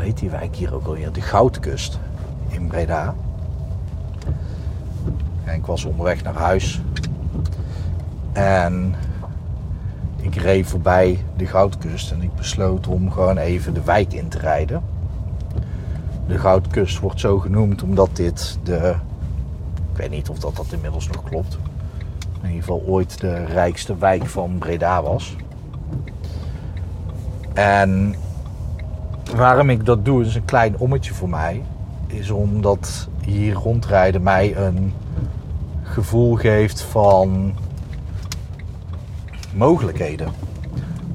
hoe heet die wijk hier ook alweer? De Goudkust in Breda. En ik was onderweg naar huis. En ik reed voorbij de Goudkust en ik besloot om gewoon even de wijk in te rijden. De Goudkust wordt zo genoemd omdat dit de. Ik weet niet of dat, dat inmiddels nog klopt. In ieder geval ooit de rijkste wijk van Breda was. En waarom ik dat doe, is een klein ommetje voor mij. Is omdat hier rondrijden mij een gevoel geeft van mogelijkheden.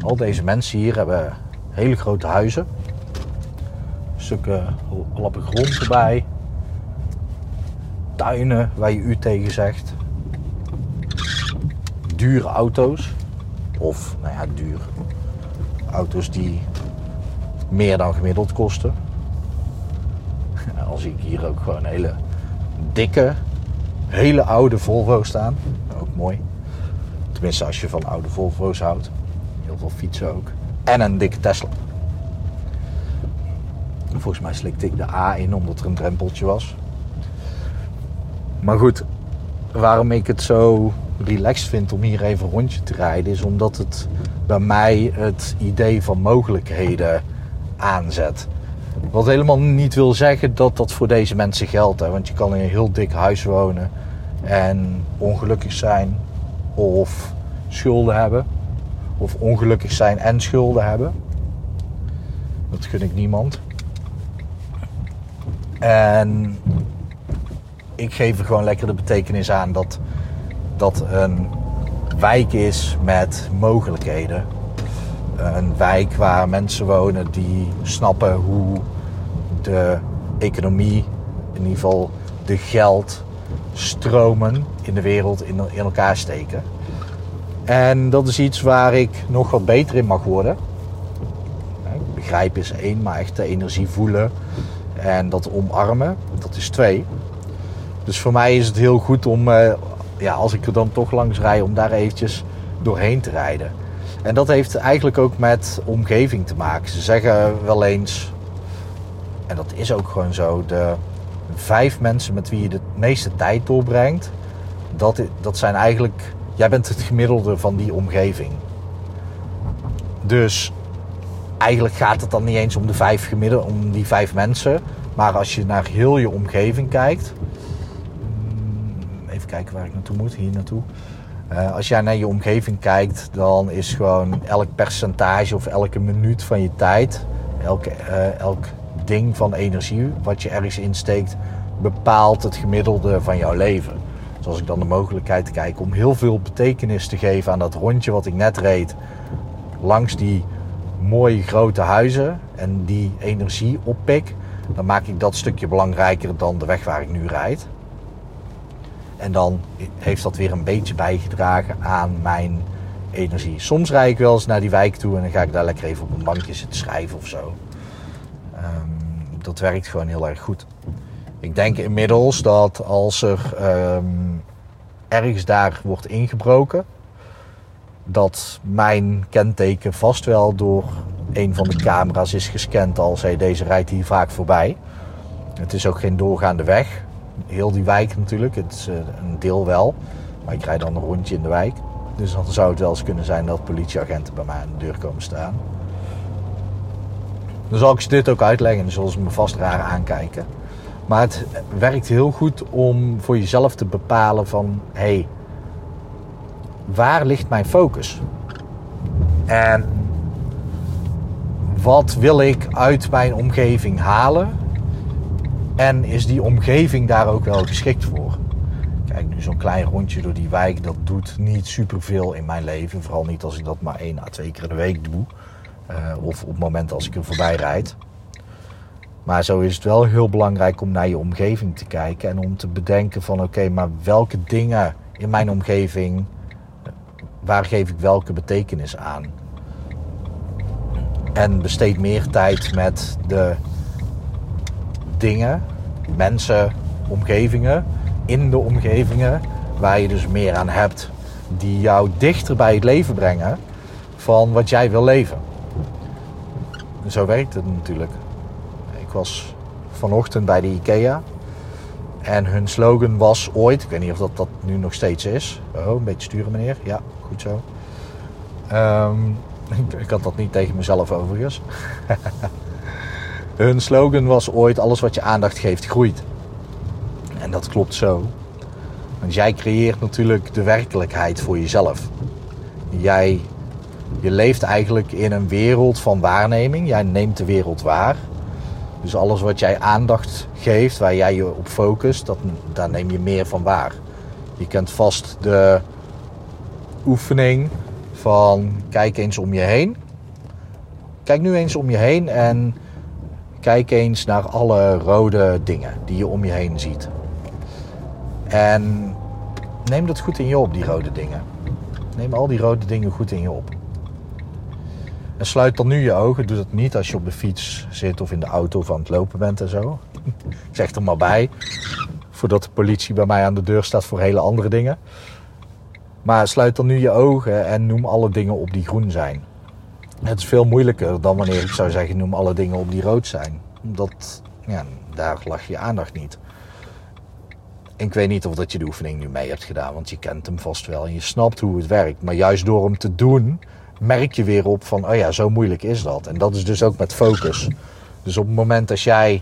Al deze mensen hier hebben hele grote huizen. Stukken lappen grond erbij. Tuinen waar je u tegen zegt. Dure auto's. Of, nou ja, duur. Auto's die meer dan gemiddeld kosten. Al zie ik hier ook gewoon hele dikke, hele oude Volvo staan. Ook mooi. Tenminste, als je van oude Volvo's houdt. Heel veel fietsen ook. En een dikke Tesla. Volgens mij slikte ik de A in omdat er een drempeltje was. Maar goed, waarom ik het zo relaxed vind om hier even een rondje te rijden, is omdat het bij mij het idee van mogelijkheden aanzet. Wat helemaal niet wil zeggen dat dat voor deze mensen geldt. Hè? Want je kan in een heel dik huis wonen en ongelukkig zijn of schulden hebben. Of ongelukkig zijn en schulden hebben. Dat gun ik niemand. En ik geef er gewoon lekker de betekenis aan dat dat een wijk is met mogelijkheden een wijk waar mensen wonen die snappen hoe de economie, in ieder geval de geldstromen in de wereld in, elkaar steken. En dat is iets waar ik nog wat beter in mag worden. Begrijpen is één, maar echt de energie voelen en dat omarmen, dat is twee. Dus voor mij is het heel goed om, eh, ja, als ik er dan toch langs rij, om daar eventjes doorheen te rijden. En dat heeft eigenlijk ook met omgeving te maken. Ze zeggen wel eens, en dat is ook gewoon zo, de vijf mensen met wie je de meeste tijd doorbrengt, dat, dat zijn eigenlijk, jij bent het gemiddelde van die omgeving. Dus eigenlijk gaat het dan niet eens om de vijf gemiddelde, om die vijf mensen. Maar als je naar heel je omgeving kijkt. Hmm, even kijken waar ik naartoe moet, hier naartoe. Uh, als jij naar je omgeving kijkt, dan is gewoon elk percentage of elke minuut van je tijd, elk, uh, elk ding van energie wat je ergens insteekt, bepaalt het gemiddelde van jouw leven. Dus als ik dan de mogelijkheid kijk om heel veel betekenis te geven aan dat rondje wat ik net reed, langs die mooie grote huizen en die energie oppik, dan maak ik dat stukje belangrijker dan de weg waar ik nu rijd. En dan heeft dat weer een beetje bijgedragen aan mijn energie. Soms rijd ik wel eens naar die wijk toe en dan ga ik daar lekker even op een bankje zitten schrijven of zo. Um, dat werkt gewoon heel erg goed. Ik denk inmiddels dat als er um, ergens daar wordt ingebroken, dat mijn kenteken vast wel door een van de camera's is gescand als hey, deze rijdt hier vaak voorbij. Het is ook geen doorgaande weg heel die wijk natuurlijk. Het is eh, een deel wel. Maar ik rijd dan een rondje in de wijk. Dus dan zou het wel eens kunnen zijn dat politieagenten bij mij aan de deur komen staan. Dan zal ik ze dit ook uitleggen en ze me vast raar aankijken. Maar het werkt heel goed om voor jezelf te bepalen van... hé, hey, waar ligt mijn focus? En wat wil ik uit mijn omgeving halen? En is die omgeving daar ook wel geschikt voor? Kijk, nu zo'n klein rondje door die wijk, dat doet niet superveel in mijn leven. Vooral niet als ik dat maar één à twee keer de week doe. Uh, of op het moment als ik er voorbij rijd. Maar zo is het wel heel belangrijk om naar je omgeving te kijken en om te bedenken van oké, maar welke dingen in mijn omgeving, waar geef ik welke betekenis aan? En besteed meer tijd met de dingen, mensen, omgevingen, in de omgevingen waar je dus meer aan hebt, die jou dichter bij het leven brengen van wat jij wil leven. Zo werkt het natuurlijk. Ik was vanochtend bij de IKEA en hun slogan was ooit, ik weet niet of dat, dat nu nog steeds is. Oh, een beetje sturen meneer. Ja, goed zo. Um, ik had dat niet tegen mezelf overigens. hun slogan was ooit: alles wat je aandacht geeft, groeit. En dat klopt zo. Want jij creëert natuurlijk de werkelijkheid voor jezelf. Jij je leeft eigenlijk in een wereld van waarneming. Jij neemt de wereld waar. Dus alles wat jij aandacht geeft, waar jij je op focust, dat, daar neem je meer van waar. Je kent vast de oefening van kijk eens om je heen. Kijk nu eens om je heen en kijk eens naar alle rode dingen die je om je heen ziet. En neem dat goed in je op, die rode dingen. Neem al die rode dingen goed in je op. En sluit dan nu je ogen. Doe dat niet als je op de fiets zit of in de auto aan het lopen bent en zo. Zeg er maar bij. Voordat de politie bij mij aan de deur staat voor hele andere dingen. Maar sluit dan nu je ogen en noem alle dingen op die groen zijn. Het is veel moeilijker dan wanneer ik zou zeggen noem alle dingen op die rood zijn. Omdat ja, daar lag je aandacht niet. Ik weet niet of dat je de oefening nu mee hebt gedaan, want je kent hem vast wel en je snapt hoe het werkt. Maar juist door hem te doen, merk je weer op van, oh ja, zo moeilijk is dat. En dat is dus ook met focus. Dus op het moment dat jij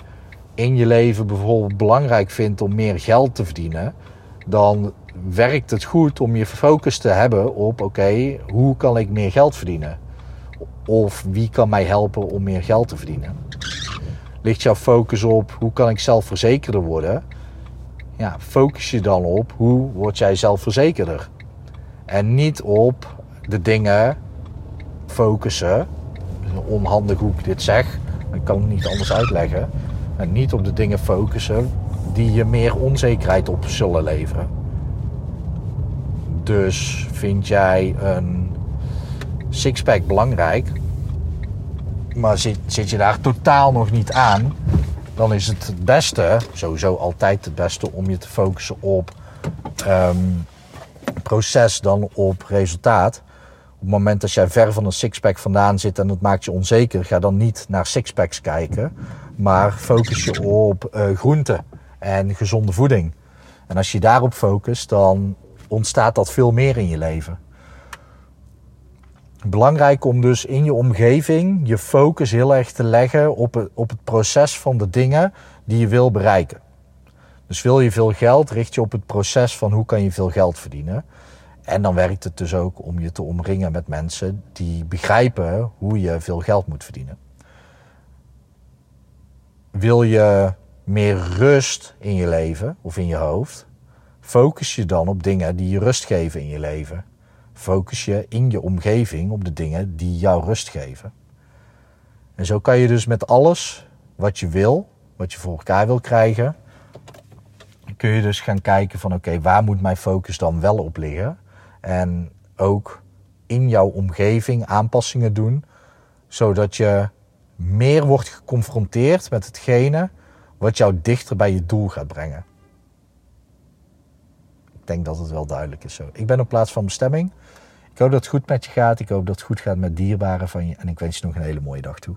in je leven bijvoorbeeld belangrijk vindt om meer geld te verdienen, dan werkt het goed om je focus te hebben op, oké, hoe kan ik meer geld verdienen? Of wie kan mij helpen om meer geld te verdienen? Ligt jouw focus op, hoe kan ik zelfverzekerder worden? Ja, focus je dan op, hoe word jij zelfverzekerder? En niet op de dingen focussen. Onhandig hoe ik dit zeg. Ik kan het niet anders uitleggen. En niet op de dingen focussen die je meer onzekerheid op zullen leveren. Dus vind jij een sixpack belangrijk, maar zit, je daar totaal nog niet aan, dan is het het beste, sowieso altijd het beste, om je te focussen op um, proces dan op resultaat het moment dat jij ver van een sixpack vandaan zit en dat maakt je onzeker, ga dan niet naar sixpacks kijken, maar focus je op uh, groenten en gezonde voeding. En als je daarop focust, dan ontstaat dat veel meer in je leven. Belangrijk om dus in je omgeving je focus heel erg te leggen op het, op het proces van de dingen die je wil bereiken. Dus wil je veel geld, richt je op het proces van hoe kan je veel geld verdienen. En dan werkt het dus ook om je te omringen met mensen die begrijpen hoe je veel geld moet verdienen. Wil je meer rust in je leven of in je hoofd? Focus je dan op dingen die je rust geven in je leven. Focus je in je omgeving op de dingen die jou rust geven. En zo kan je dus met alles wat je wil, wat je voor elkaar wil krijgen, kun je dus gaan kijken van oké, waar moet mijn focus dan wel op liggen? En ook in jouw omgeving aanpassingen doen, zodat je meer wordt geconfronteerd met hetgene wat jou dichter bij je doel gaat brengen. Denk dat het wel duidelijk is zo. Ik ben op plaats van bestemming. Ik hoop dat het goed met je gaat. Ik hoop dat het goed gaat met dierbaren van je. En ik wens je nog een hele mooie dag toe.